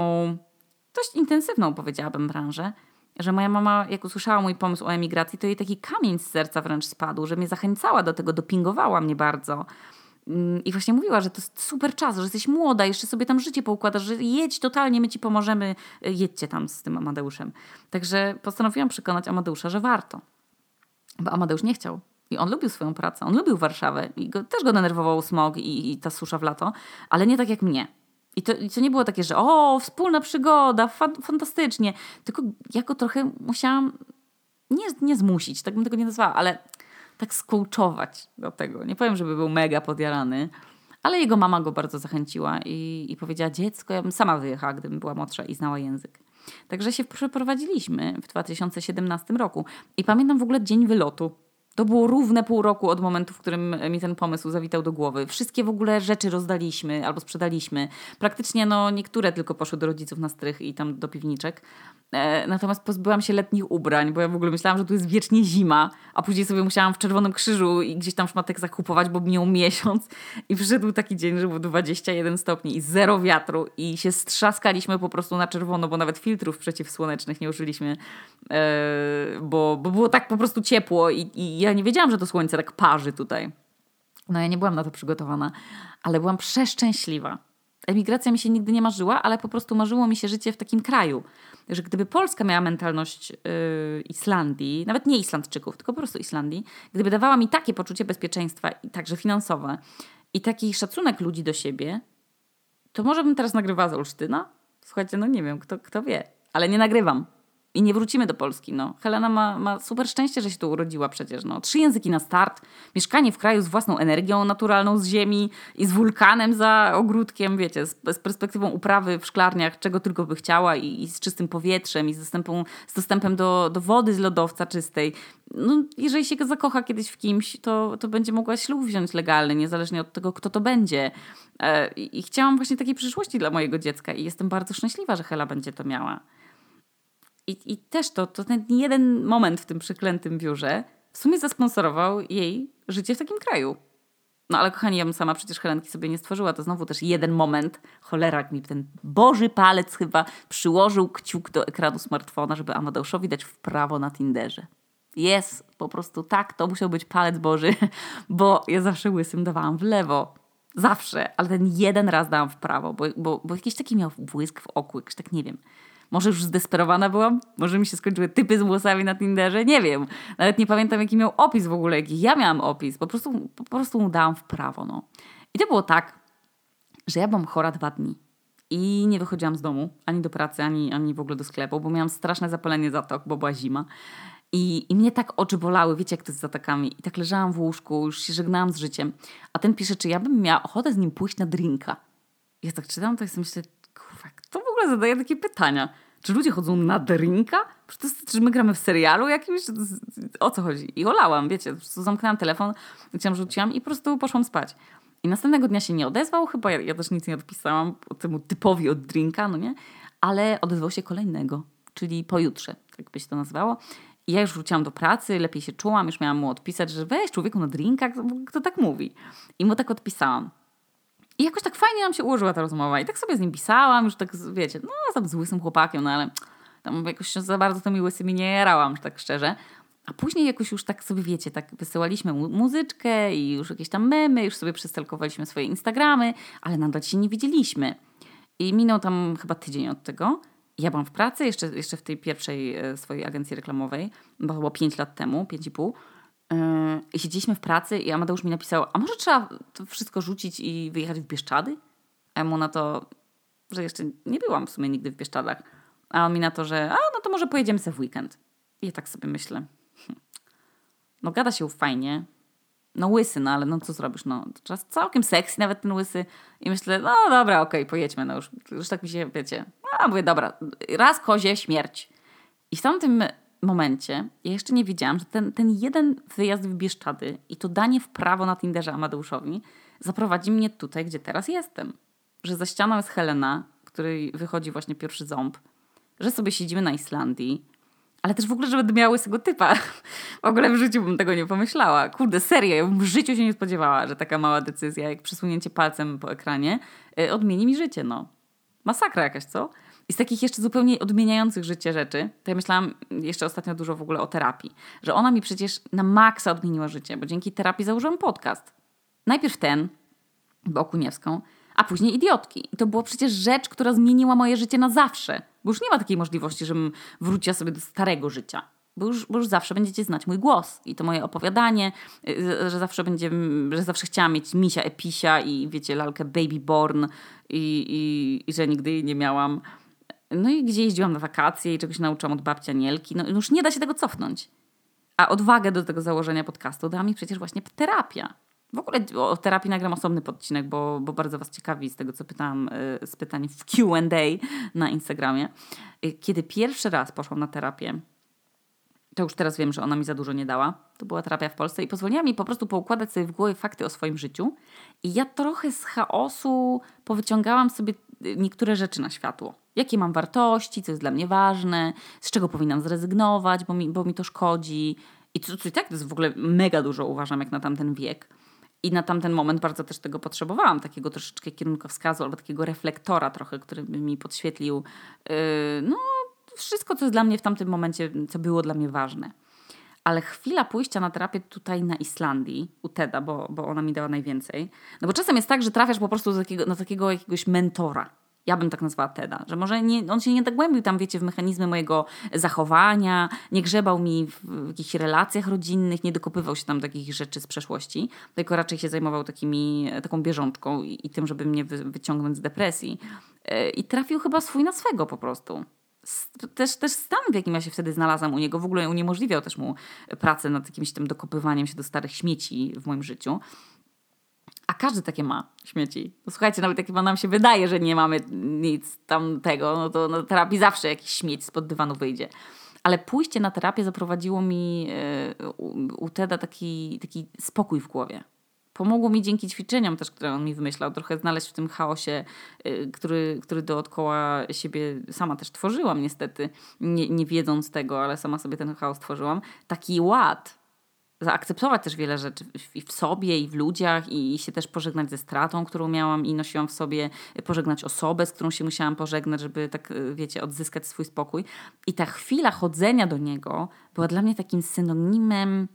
dość intensywną powiedziałabym branżę, że moja mama, jak usłyszała mój pomysł o emigracji, to jej taki kamień z serca wręcz spadł, że mnie zachęcała do tego, dopingowała mnie bardzo. Mm, I właśnie mówiła, że to jest super czas, że jesteś młoda, jeszcze sobie tam życie poukładasz, że jedź totalnie, my ci pomożemy, y, jedźcie tam z tym Amadeuszem. Także postanowiłam przekonać Amadeusza, że warto. Bo Amadeusz nie chciał. I on lubił swoją pracę, on lubił Warszawę i go, też go denerwował smog i, i ta susza w lato, ale nie tak jak mnie. I to, I to nie było takie, że o, wspólna przygoda, fa fantastycznie. Tylko ja go trochę musiałam nie, nie zmusić, tak bym tego nie nazwała, ale tak skołczować do tego. Nie powiem, żeby był mega podjarany, ale jego mama go bardzo zachęciła i, i powiedziała: Dziecko, ja bym sama wyjechała, gdybym była młodsza i znała język. Także się przeprowadziliśmy w 2017 roku. I pamiętam w ogóle dzień wylotu. To było równe pół roku od momentu, w którym mi ten pomysł zawitał do głowy. Wszystkie w ogóle rzeczy rozdaliśmy albo sprzedaliśmy. Praktycznie no niektóre tylko poszły do rodziców na strych i tam do piwniczek. E, natomiast pozbyłam się letnich ubrań, bo ja w ogóle myślałam, że tu jest wiecznie zima, a później sobie musiałam w Czerwonym Krzyżu i gdzieś tam szmatek zakupować, bo minął miesiąc i przyszedł taki dzień, że było 21 stopni i zero wiatru i się strzaskaliśmy po prostu na czerwono, bo nawet filtrów przeciwsłonecznych nie użyliśmy, e, bo, bo było tak po prostu ciepło i, i ja nie wiedziałam, że to słońce tak parzy tutaj. No ja nie byłam na to przygotowana, ale byłam przeszczęśliwa. Emigracja mi się nigdy nie marzyła, ale po prostu marzyło mi się życie w takim kraju. Że gdyby Polska miała mentalność yy, Islandii, nawet nie Islandczyków, tylko po prostu Islandii, gdyby dawała mi takie poczucie bezpieczeństwa i także finansowe i taki szacunek ludzi do siebie, to może bym teraz nagrywała z Olsztyna? Słuchajcie, no nie wiem, kto, kto wie, ale nie nagrywam i nie wrócimy do Polski. No. Helena ma, ma super szczęście, że się tu urodziła przecież. No. Trzy języki na start, mieszkanie w kraju z własną energią naturalną z ziemi i z wulkanem za ogródkiem, wiecie, z, z perspektywą uprawy w szklarniach, czego tylko by chciała i, i z czystym powietrzem i z dostępem, z dostępem do, do wody z lodowca czystej. No, jeżeli się zakocha kiedyś w kimś, to, to będzie mogła ślub wziąć legalny, niezależnie od tego, kto to będzie. E, I chciałam właśnie takiej przyszłości dla mojego dziecka i jestem bardzo szczęśliwa, że Hela będzie to miała. I, I też to, to ten jeden moment w tym przeklętym biurze w sumie zasponsorował jej życie w takim kraju. No ale kochani, ja bym sama przecież Helenki sobie nie stworzyła. To znowu też jeden moment. Cholera, mi ten boży palec chyba przyłożył kciuk do ekranu smartfona, żeby Amadeuszowi dać w prawo na Tinderze. Jest, po prostu tak, to musiał być palec boży, bo ja zawsze łysym dawałam w lewo. Zawsze, ale ten jeden raz dałam w prawo, bo, bo, bo jakiś taki miał błysk w oku, jakiś tak nie wiem. Może już zdesperowana byłam? Może mi się skończyły typy z włosami na Tinderze? Nie wiem. Nawet nie pamiętam, jaki miał opis w ogóle, jaki ja miałam opis. Po prostu, po prostu mu dałam w prawo. No. I to było tak, że ja byłam chora dwa dni. I nie wychodziłam z domu, ani do pracy, ani, ani w ogóle do sklepu, bo miałam straszne zapalenie zatok, bo była zima. I, I mnie tak oczy bolały, wiecie jak to jest z zatakami. I tak leżałam w łóżku, już się żegnałam z życiem. A ten pisze, czy ja bym miała ochotę z nim pójść na drinka. Ja tak czytam, tak sobie myślę, kurwa, kto w ogóle zadaje takie pytania? Czy ludzie chodzą na drinka? Czy my gramy w serialu jakimś? O co chodzi? I olałam, wiecie, po prostu zamknęłam telefon, gdzieś rzuciłam i po prostu poszłam spać. I następnego dnia się nie odezwał, chyba ja, ja też nic nie odpisałam temu typowi od drinka, no nie? Ale odezwał się kolejnego, czyli pojutrze, tak by się to nazywało. I ja już wróciłam do pracy, lepiej się czułam, już miałam mu odpisać, że weź człowieku na drinka, kto tak mówi. I mu tak odpisałam. I jakoś tak fajnie nam się ułożyła ta rozmowa. I tak sobie z nim pisałam, już tak, wiecie, no tam z łysym chłopakiem, no ale tam jakoś za bardzo tymi łysymi nie jarałam, że tak szczerze. A później jakoś już tak sobie, wiecie, tak wysyłaliśmy mu muzyczkę i już jakieś tam memy, już sobie przestelkowaliśmy swoje Instagramy, ale nadal się nie widzieliśmy. I minął tam chyba tydzień od tego. Ja byłam w pracy, jeszcze, jeszcze w tej pierwszej e, swojej agencji reklamowej, bo było 5 lat temu, 5,5. Yy, siedzieliśmy w pracy i Amadeusz mi napisał, a może trzeba to wszystko rzucić i wyjechać w Bieszczady? A mu na to, że jeszcze nie byłam w sumie nigdy w Bieszczadach. A on mi na to, że a no to może pojedziemy sobie w weekend. I ja tak sobie myślę, hm. no gada się fajnie, no łysy, no ale no co zrobisz, no czas całkiem sexy nawet ten łysy i myślę, no dobra, okej, okay, pojedźmy, no już, już tak mi się, wiecie, a mówię, dobra, raz kozie, śmierć. I w tamtym momencie ja jeszcze nie wiedziałam, że ten, ten jeden wyjazd w Bieszczady i to danie w prawo na Tinderze Amadeuszowi zaprowadzi mnie tutaj, gdzie teraz jestem. Że za ścianą jest Helena, której wychodzi właśnie pierwszy ząb, że sobie siedzimy na Islandii, ale też w ogóle, że będę miała łysego typa. W ogóle w życiu bym tego nie pomyślała. Kurde, serio, ja w życiu się nie spodziewała, że taka mała decyzja, jak przesunięcie palcem po ekranie, y, odmieni mi życie, no. Masakra jakaś, co? I z takich jeszcze zupełnie odmieniających życie rzeczy, to ja myślałam jeszcze ostatnio dużo w ogóle o terapii. Że ona mi przecież na maksa odmieniła życie, bo dzięki terapii założyłam podcast. Najpierw ten, bo Okuniewską, a później Idiotki. I to była przecież rzecz, która zmieniła moje życie na zawsze. Bo już nie ma takiej możliwości, żebym wróciła sobie do starego życia. Bo już, bo już zawsze będziecie znać mój głos i to moje opowiadanie, y, że zawsze będzie, że zawsze chciałam mieć misia episia i wiecie, lalkę baby born i, i, i że nigdy jej nie miałam. No i gdzie jeździłam na wakacje i czegoś nauczyłam od babcia Nielki. No już nie da się tego cofnąć. A odwagę do tego założenia podcastu dała mi przecież właśnie terapia. W ogóle o terapii nagram osobny podcinek, bo, bo bardzo Was ciekawi z tego, co pytałam y, z pytań w QA na Instagramie. Y, kiedy pierwszy raz poszłam na terapię, to już teraz wiem, że ona mi za dużo nie dała. To była terapia w Polsce i pozwoliła mi po prostu poukładać sobie w głowie fakty o swoim życiu. I ja trochę z chaosu powyciągałam sobie niektóre rzeczy na światło. Jakie mam wartości, co jest dla mnie ważne, z czego powinnam zrezygnować, bo mi, bo mi to szkodzi. I co, co i tak to jest w ogóle mega dużo, uważam, jak na tamten wiek. I na tamten moment bardzo też tego potrzebowałam, takiego troszeczkę kierunkowskazu albo takiego reflektora trochę, który by mi podświetlił yy, no, wszystko, co jest dla mnie w tamtym momencie, co było dla mnie ważne. Ale chwila pójścia na terapię tutaj na Islandii, u Teda, bo, bo ona mi dała najwięcej. No bo czasem jest tak, że trafiasz po prostu takiego, na takiego jakiegoś mentora. Ja bym tak nazwała Teda, że może nie, on się nie tak głębił tam, wiecie, w mechanizmy mojego zachowania, nie grzebał mi w, w jakichś relacjach rodzinnych, nie dokopywał się tam takich rzeczy z przeszłości, tylko raczej się zajmował takimi, taką bieżączką i, i tym, żeby mnie wy, wyciągnąć z depresji. Yy, I trafił chyba swój na swego po prostu też, też stan, w jakim ja się wtedy znalazłam u niego, w ogóle uniemożliwiał też mu pracę nad jakimś tym dokopywaniem się do starych śmieci w moim życiu. Każdy takie ma śmieci. No słuchajcie, nawet jak nam się wydaje, że nie mamy nic tamtego, no to na terapii zawsze jakiś śmieć spod dywanu wyjdzie. Ale pójście na terapię zaprowadziło mi e, u Teda taki, taki spokój w głowie pomogło mi dzięki ćwiczeniom też, które on mi wymyślał, trochę znaleźć w tym chaosie, y, który, który dookoła siebie sama też tworzyłam niestety, nie, nie wiedząc tego, ale sama sobie ten chaos tworzyłam, taki ład. Zaakceptować też wiele rzeczy i w sobie, i w ludziach, i się też pożegnać ze stratą, którą miałam i nosiłam w sobie, pożegnać osobę, z którą się musiałam pożegnać, żeby tak, y, wiecie, odzyskać swój spokój. I ta chwila chodzenia do niego była dla mnie takim synonimem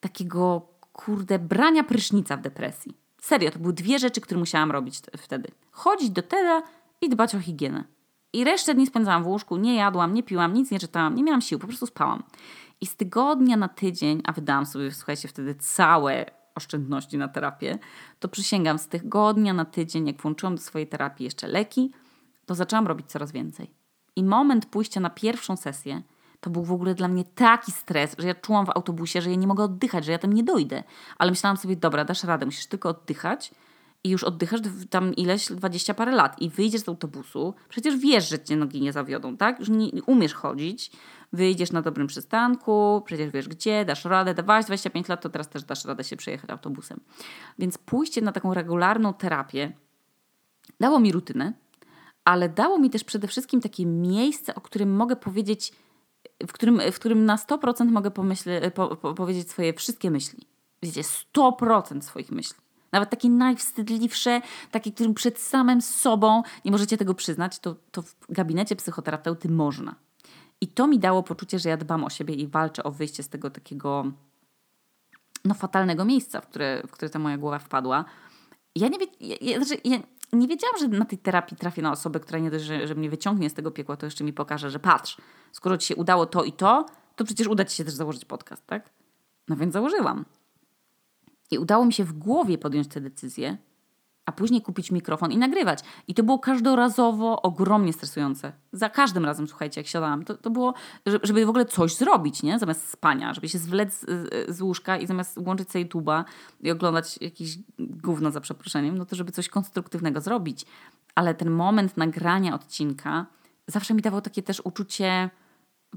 takiego kurde, brania prysznica w depresji. Serio, to były dwie rzeczy, które musiałam robić wtedy. Chodzić do Teda i dbać o higienę. I resztę dni spędzałam w łóżku, nie jadłam, nie piłam, nic nie czytałam, nie miałam sił, po prostu spałam. I z tygodnia na tydzień, a wydałam sobie, słuchajcie, wtedy całe oszczędności na terapię, to przysięgam, z tygodnia na tydzień, jak włączyłam do swojej terapii jeszcze leki, to zaczęłam robić coraz więcej. I moment pójścia na pierwszą sesję to był w ogóle dla mnie taki stres, że ja czułam w autobusie, że ja nie mogę oddychać, że ja tam nie dojdę. Ale myślałam sobie, dobra, dasz radę, musisz tylko oddychać i już oddychasz tam ileś, dwadzieścia parę lat i wyjdziesz z autobusu, przecież wiesz, że cię nogi nie zawiodą, tak? Już nie, umiesz chodzić, wyjdziesz na dobrym przystanku, przecież wiesz gdzie, dasz radę, dawałaś 25 lat, to teraz też dasz radę się przejechać autobusem. Więc pójście na taką regularną terapię dało mi rutynę, ale dało mi też przede wszystkim takie miejsce, o którym mogę powiedzieć w którym, w którym na 100% mogę pomyśle, po, po, powiedzieć swoje wszystkie myśli. Wiecie, 100% swoich myśli. Nawet takie najwstydliwsze, takie, którym przed samym sobą nie możecie tego przyznać, to, to w gabinecie psychoterapeuty można. I to mi dało poczucie, że ja dbam o siebie i walczę o wyjście z tego takiego no, fatalnego miejsca, w które, w które ta moja głowa wpadła. Ja nie, ja, ja, znaczy, ja nie wiedziałam, że na tej terapii trafię na osobę, która nie dość, że, że mnie wyciągnie z tego piekła, to jeszcze mi pokaże, że patrz, skoro ci się udało to i to, to przecież uda ci się też założyć podcast, tak? No więc założyłam. I udało mi się w głowie podjąć tę decyzję, a później kupić mikrofon i nagrywać. I to było każdorazowo ogromnie stresujące. Za każdym razem, słuchajcie, jak siadałam, to, to było, żeby w ogóle coś zrobić, nie? Zamiast spania, żeby się zwlec z, z łóżka i zamiast włączyć sobie YouTube'a i oglądać jakieś gówno za przeproszeniem, no to żeby coś konstruktywnego zrobić. Ale ten moment nagrania odcinka zawsze mi dawał takie też uczucie,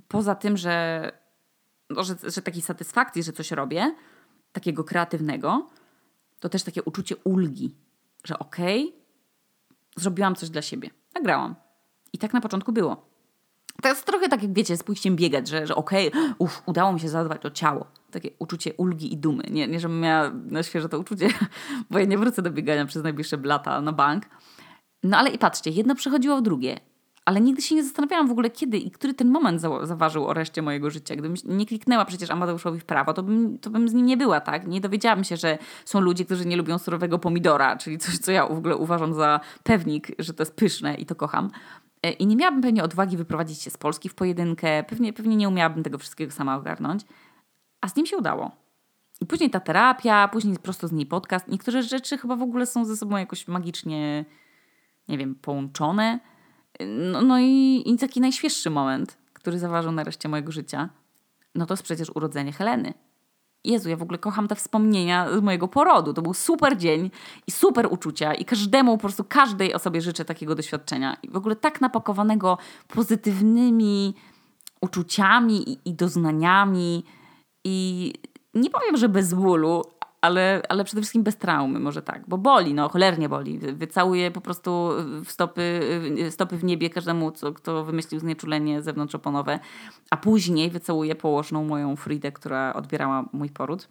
poza tym, że, no, że, że takiej satysfakcji, że coś robię, takiego kreatywnego, to też takie uczucie ulgi, że okej, okay, zrobiłam coś dla siebie. Nagrałam. I tak na początku było. Jest trochę tak, jak wiecie, z pójściem biegać, że, że okej, okay, uff, udało mi się zadbać o ciało. Takie uczucie ulgi i dumy. Nie, nie żebym miała na świeżo to uczucie, bo ja nie wrócę do biegania przez najbliższe lata na bank. No ale i patrzcie, jedno przechodziło w drugie ale nigdy się nie zastanawiałam w ogóle kiedy i który ten moment zaważył o reszcie mojego życia. Gdybym nie kliknęła przecież Amadeuszowi w prawo, to bym, to bym z nim nie była, tak? Nie dowiedziałam się, że są ludzie, którzy nie lubią surowego pomidora, czyli coś, co ja w ogóle uważam za pewnik, że to jest pyszne i to kocham. E, I nie miałabym pewnie odwagi wyprowadzić się z Polski w pojedynkę, pewnie, pewnie nie umiałabym tego wszystkiego sama ogarnąć, a z nim się udało. I później ta terapia, później prosto z niej podcast. Niektóre rzeczy chyba w ogóle są ze sobą jakoś magicznie, nie wiem, połączone. No, no i, i taki najświeższy moment, który zaważył na reszcie mojego życia, no to jest przecież urodzenie Heleny. Jezu, ja w ogóle kocham te wspomnienia z mojego porodu. To był super dzień i super uczucia i każdemu, po prostu każdej osobie życzę takiego doświadczenia. I w ogóle tak napakowanego pozytywnymi uczuciami i, i doznaniami i nie powiem, że bez bólu, ale, ale przede wszystkim bez traumy, może tak, bo boli, no cholernie boli. Wycałuję po prostu w stopy, stopy w niebie każdemu, co, kto wymyślił znieczulenie zewnątrzoponowe, a później wycałuję położną moją Fridę, która odbierała mój poród.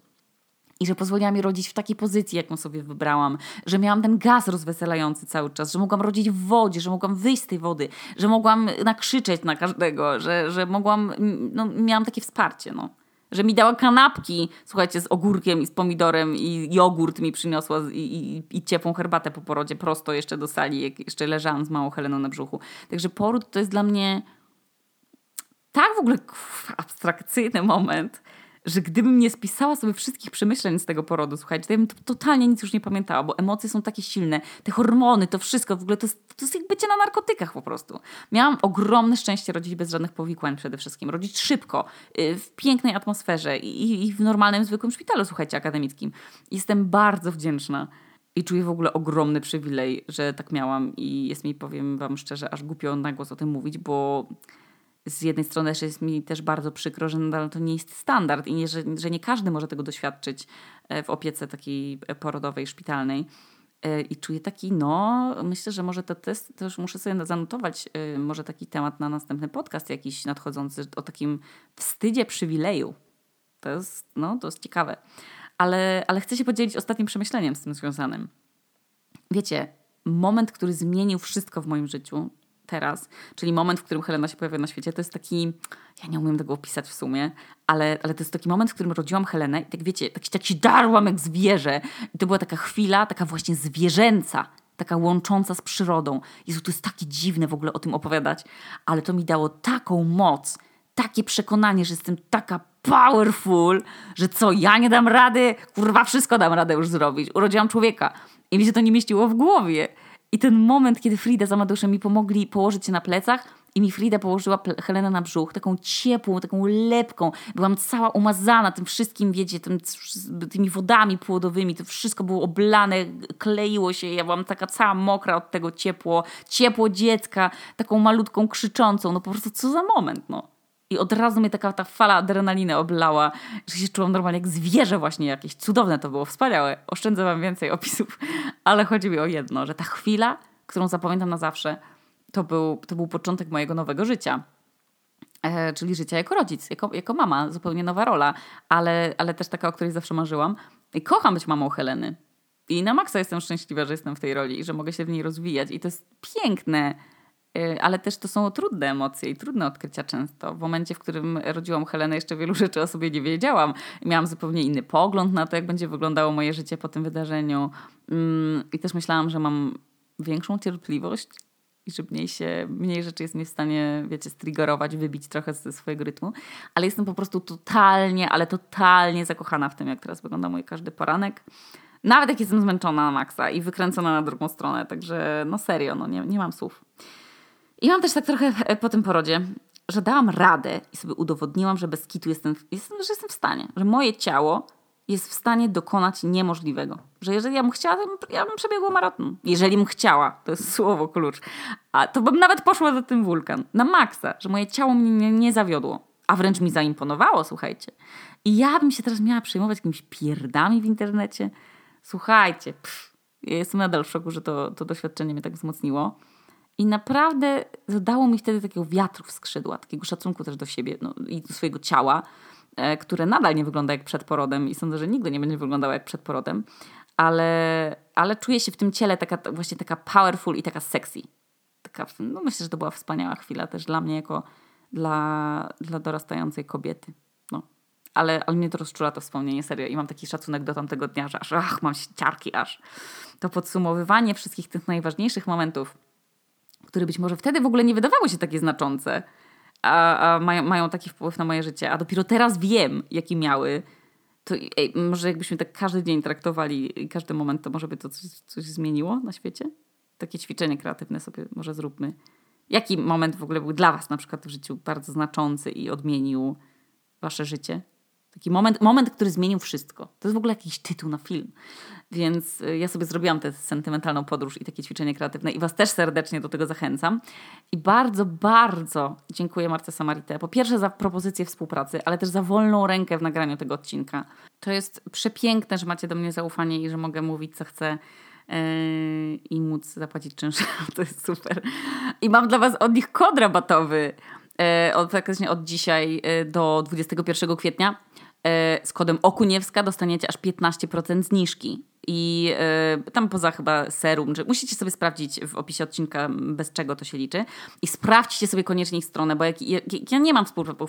I że pozwoliła mi rodzić w takiej pozycji, jaką sobie wybrałam, że miałam ten gaz rozweselający cały czas, że mogłam rodzić w wodzie, że mogłam wyjść z tej wody, że mogłam nakrzyczeć na każdego, że, że mogłam, no, miałam takie wsparcie. No że mi dała kanapki, słuchajcie, z ogórkiem i z pomidorem i jogurt mi przyniosła i, i, i ciepłą herbatę po porodzie prosto jeszcze do sali, jak jeszcze leżałam z małą Heleną na brzuchu. Także poród to jest dla mnie tak w ogóle abstrakcyjny moment, że gdybym nie spisała sobie wszystkich przemyśleń z tego porodu, słuchajcie, to ja bym totalnie nic już nie pamiętała, bo emocje są takie silne, te hormony, to wszystko, w ogóle to to jest jak bycie na narkotykach po prostu. Miałam ogromne szczęście rodzić bez żadnych powikłań przede wszystkim, rodzić szybko, y, w pięknej atmosferze i, i w normalnym, zwykłym szpitalu, słuchajcie, akademickim. Jestem bardzo wdzięczna i czuję w ogóle ogromny przywilej, że tak miałam i jest mi, powiem wam szczerze, aż głupio na głos o tym mówić, bo z jednej strony jest mi też bardzo przykro, że nadal to nie jest standard i nie, że, że nie każdy może tego doświadczyć e, w opiece takiej porodowej, szpitalnej. E, I czuję taki, no, myślę, że może to test, już muszę sobie zanotować, e, może taki temat na następny podcast jakiś nadchodzący o takim wstydzie przywileju. To jest, no, to jest ciekawe. Ale, ale chcę się podzielić ostatnim przemyśleniem z tym związanym. Wiecie, moment, który zmienił wszystko w moim życiu, teraz, czyli moment, w którym Helena się pojawia na świecie, to jest taki, ja nie umiem tego opisać w sumie, ale, ale to jest taki moment, w którym rodziłam Helenę i tak wiecie, tak, tak się darłam jak zwierzę. I to była taka chwila, taka właśnie zwierzęca, taka łącząca z przyrodą. Jezu, to jest takie dziwne w ogóle o tym opowiadać, ale to mi dało taką moc, takie przekonanie, że jestem taka powerful, że co, ja nie dam rady, kurwa, wszystko dam radę już zrobić. Urodziłam człowieka. I mi się to nie mieściło w głowie. I ten moment, kiedy Frida z Amadeuszem mi pomogli położyć się na plecach i mi Frida położyła Helenę na brzuch, taką ciepłą, taką lepką. Byłam cała umazana tym wszystkim, wiecie, tym, tymi wodami płodowymi. To wszystko było oblane, kleiło się. Ja byłam taka cała mokra od tego ciepło. Ciepło dziecka, taką malutką krzyczącą. No po prostu co za moment, no. I od razu mnie taka ta fala adrenaliny oblała, że się czułam normalnie jak zwierzę właśnie jakieś. Cudowne to było, wspaniałe. Oszczędzę wam więcej opisów, ale chodzi mi o jedno, że ta chwila, którą zapamiętam na zawsze, to był, to był początek mojego nowego życia. e, czyli życia jako rodzic, jako, jako mama, zupełnie nowa rola, ale, ale też taka, o której zawsze marzyłam. I kocham być mamą Heleny. I na maksa jestem szczęśliwa, że jestem w tej roli i że mogę się w niej rozwijać. I to jest piękne, ale też to są trudne emocje i trudne odkrycia często. W momencie, w którym rodziłam Helenę, jeszcze wielu rzeczy o sobie nie wiedziałam. Miałam zupełnie inny pogląd na to, jak będzie wyglądało moje życie po tym wydarzeniu. Mm, I też myślałam, że mam większą cierpliwość i że mniej, się, mniej rzeczy jest mnie w stanie, wiecie, striggerować, wybić trochę ze swojego rytmu. Ale jestem po prostu totalnie, ale totalnie zakochana w tym, jak teraz wygląda mój każdy poranek. Nawet jak jestem zmęczona na maksa i wykręcona na drugą stronę. Także no serio, no nie, nie mam słów. I mam też tak trochę e, po tym porodzie, że dałam radę i sobie udowodniłam, że bez kitu jestem, jestem, że jestem w stanie. Że moje ciało jest w stanie dokonać niemożliwego. Że jeżeli ja bym chciała, to bym, ja bym przebiegła maraton. Jeżeli bym chciała, to jest słowo klucz. A to bym nawet poszła za tym wulkan. Na maksa, że moje ciało mnie nie, nie zawiodło. A wręcz mi zaimponowało, słuchajcie. I ja bym się teraz miała przejmować jakimiś pierdami w internecie. Słuchajcie, pff, ja jestem nadal w szoku, że to, to doświadczenie mnie tak wzmocniło. I naprawdę zadało mi wtedy takiego wiatru w skrzydła, takiego szacunku też do siebie no, i do swojego ciała, e, które nadal nie wygląda jak przed porodem i sądzę, że nigdy nie będzie wyglądało jak przed porodem, ale, ale czuję się w tym ciele taka właśnie taka powerful i taka sexy. Taka, no myślę, że to była wspaniała chwila też dla mnie jako dla, dla dorastającej kobiety ale, ale mnie to rozczula to wspomnienie serio i mam taki szacunek do tamtego dnia, że aż ach, mam ciarki aż. To podsumowywanie wszystkich tych najważniejszych momentów, które być może wtedy w ogóle nie wydawały się takie znaczące, a, a mają, mają taki wpływ na moje życie, a dopiero teraz wiem, jaki miały, to ej, może jakbyśmy tak każdy dzień traktowali i każdy moment, to może by to coś, coś zmieniło na świecie? Takie ćwiczenie kreatywne sobie może zróbmy. Jaki moment w ogóle był dla Was na przykład w życiu bardzo znaczący i odmienił Wasze życie? Taki moment, moment, który zmienił wszystko. To jest w ogóle jakiś tytuł na film. Więc y, ja sobie zrobiłam tę sentymentalną podróż i takie ćwiczenie kreatywne i Was też serdecznie do tego zachęcam. I bardzo, bardzo dziękuję Marce Samarite. Po pierwsze za propozycję współpracy, ale też za wolną rękę w nagraniu tego odcinka. To jest przepiękne, że macie do mnie zaufanie i że mogę mówić co chcę yy, i móc zapłacić czynsz. to jest super. I mam dla Was od nich kod rabatowy. Yy, od, od dzisiaj yy, do 21 kwietnia E, z kodem Okuniewska dostaniecie aż 15% zniżki. I y, tam poza chyba serum, że musicie sobie sprawdzić w opisie odcinka, bez czego to się liczy. I sprawdźcie sobie koniecznie ich stronę, bo jak, jak ja nie mam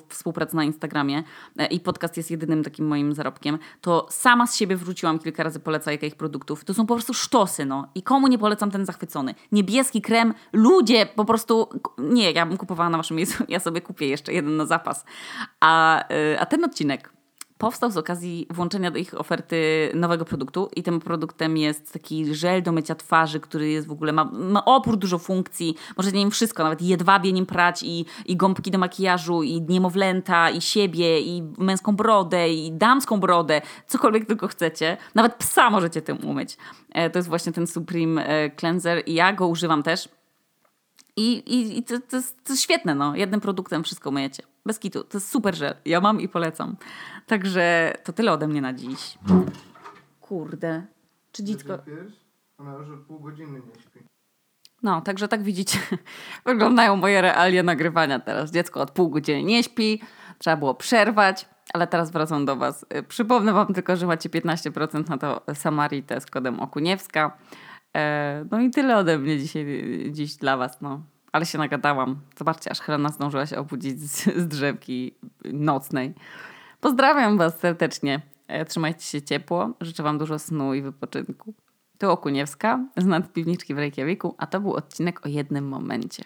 współpracy na Instagramie y, i podcast jest jedynym takim moim zarobkiem, to sama z siebie wrzuciłam kilka razy polecajkę ich produktów. To są po prostu sztosy, no. I komu nie polecam ten zachwycony? Niebieski krem, ludzie po prostu... Nie, ja bym kupowała na waszym miejscu, ja sobie kupię jeszcze jeden na zapas. A, a ten odcinek powstał z okazji włączenia do ich oferty nowego produktu i tym produktem jest taki żel do mycia twarzy, który jest w ogóle, ma, ma opór dużo funkcji, możecie nim wszystko, nawet jedwabie nim prać i, i gąbki do makijażu i niemowlęta i siebie i męską brodę i damską brodę, cokolwiek tylko chcecie. Nawet psa możecie tym umyć. E, to jest właśnie ten Supreme e, Cleanser i ja go używam też. I, i, i to, to, jest, to jest świetne, no. Jednym produktem wszystko myjecie. Bez kitu. To jest super żel. Ja mam i polecam. Także to tyle ode mnie na dziś. Kurde. Czy dziecko... Ona już pół godziny nie śpi. No, także tak widzicie, wyglądają moje realia nagrywania teraz. Dziecko od pół godziny nie śpi, trzeba było przerwać, ale teraz wracam do Was. Przypomnę Wam tylko, że macie 15% na to Samaritę z kodem Okuniewska. E, no i tyle ode mnie dzisiaj, dziś dla Was. No ale się nagadałam. Zobaczcie, aż Helena zdążyła się obudzić z, z drzewki nocnej. Pozdrawiam Was serdecznie. E, trzymajcie się ciepło. Życzę Wam dużo snu i wypoczynku. Tu Okuniewska z nadpiwniczki w Reykjaviku, a to był odcinek o jednym momencie.